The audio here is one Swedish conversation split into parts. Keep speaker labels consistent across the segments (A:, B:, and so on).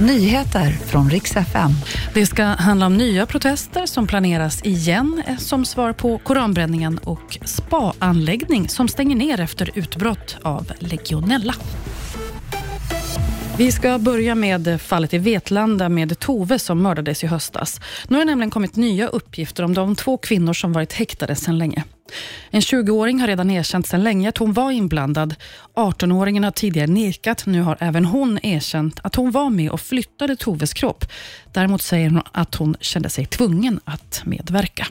A: Nyheter från riks FM.
B: Det ska handla om nya protester som planeras igen som svar på koranbränningen och spaanläggning som stänger ner efter utbrott av legionella. Vi ska börja med fallet i Vetlanda med Tove som mördades i höstas. Nu har det nämligen kommit nya uppgifter om de två kvinnor som varit häktade sedan länge. En 20-åring har redan erkänt sedan länge att hon var inblandad. 18-åringen har tidigare nekat. Nu har även hon erkänt att hon var med och flyttade Toves kropp. Däremot säger hon att hon kände sig tvungen att medverka.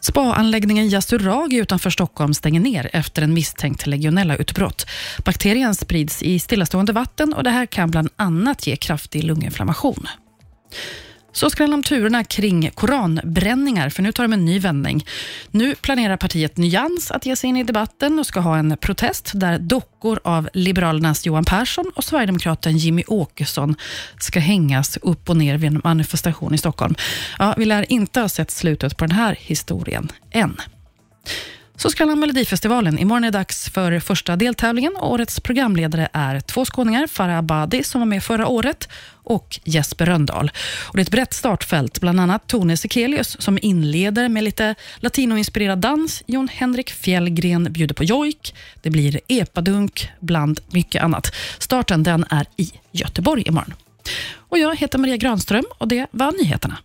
B: Spa-anläggningen Yasuragi utanför Stockholm stänger ner efter en misstänkt legionella-utbrott. Bakterien sprids i stillastående vatten och det här kan bland annat ge kraftig lunginflammation. Så ska det handla om turerna kring koranbränningar, för nu tar de en ny vändning. Nu planerar partiet Nyans att ge sig in i debatten och ska ha en protest där dockor av Liberalernas Johan Persson och Sverigedemokraten Jimmy Åkesson ska hängas upp och ner vid en manifestation i Stockholm. Ja, vi lär inte ha sett slutet på den här historien än. Så skrallar han Melodifestivalen. Imorgon är det dags för första deltävlingen. Årets programledare är två skåningar, Farah Abadi som var med förra året och Jesper Röndahl. Och det är ett brett startfält, bland annat Tone Sekelius som inleder med lite latinoinspirerad dans. Jon Henrik Fjällgren bjuder på jojk. Det blir epadunk bland mycket annat. Starten den är i Göteborg imorgon. Och jag heter Maria Granström och det var nyheterna.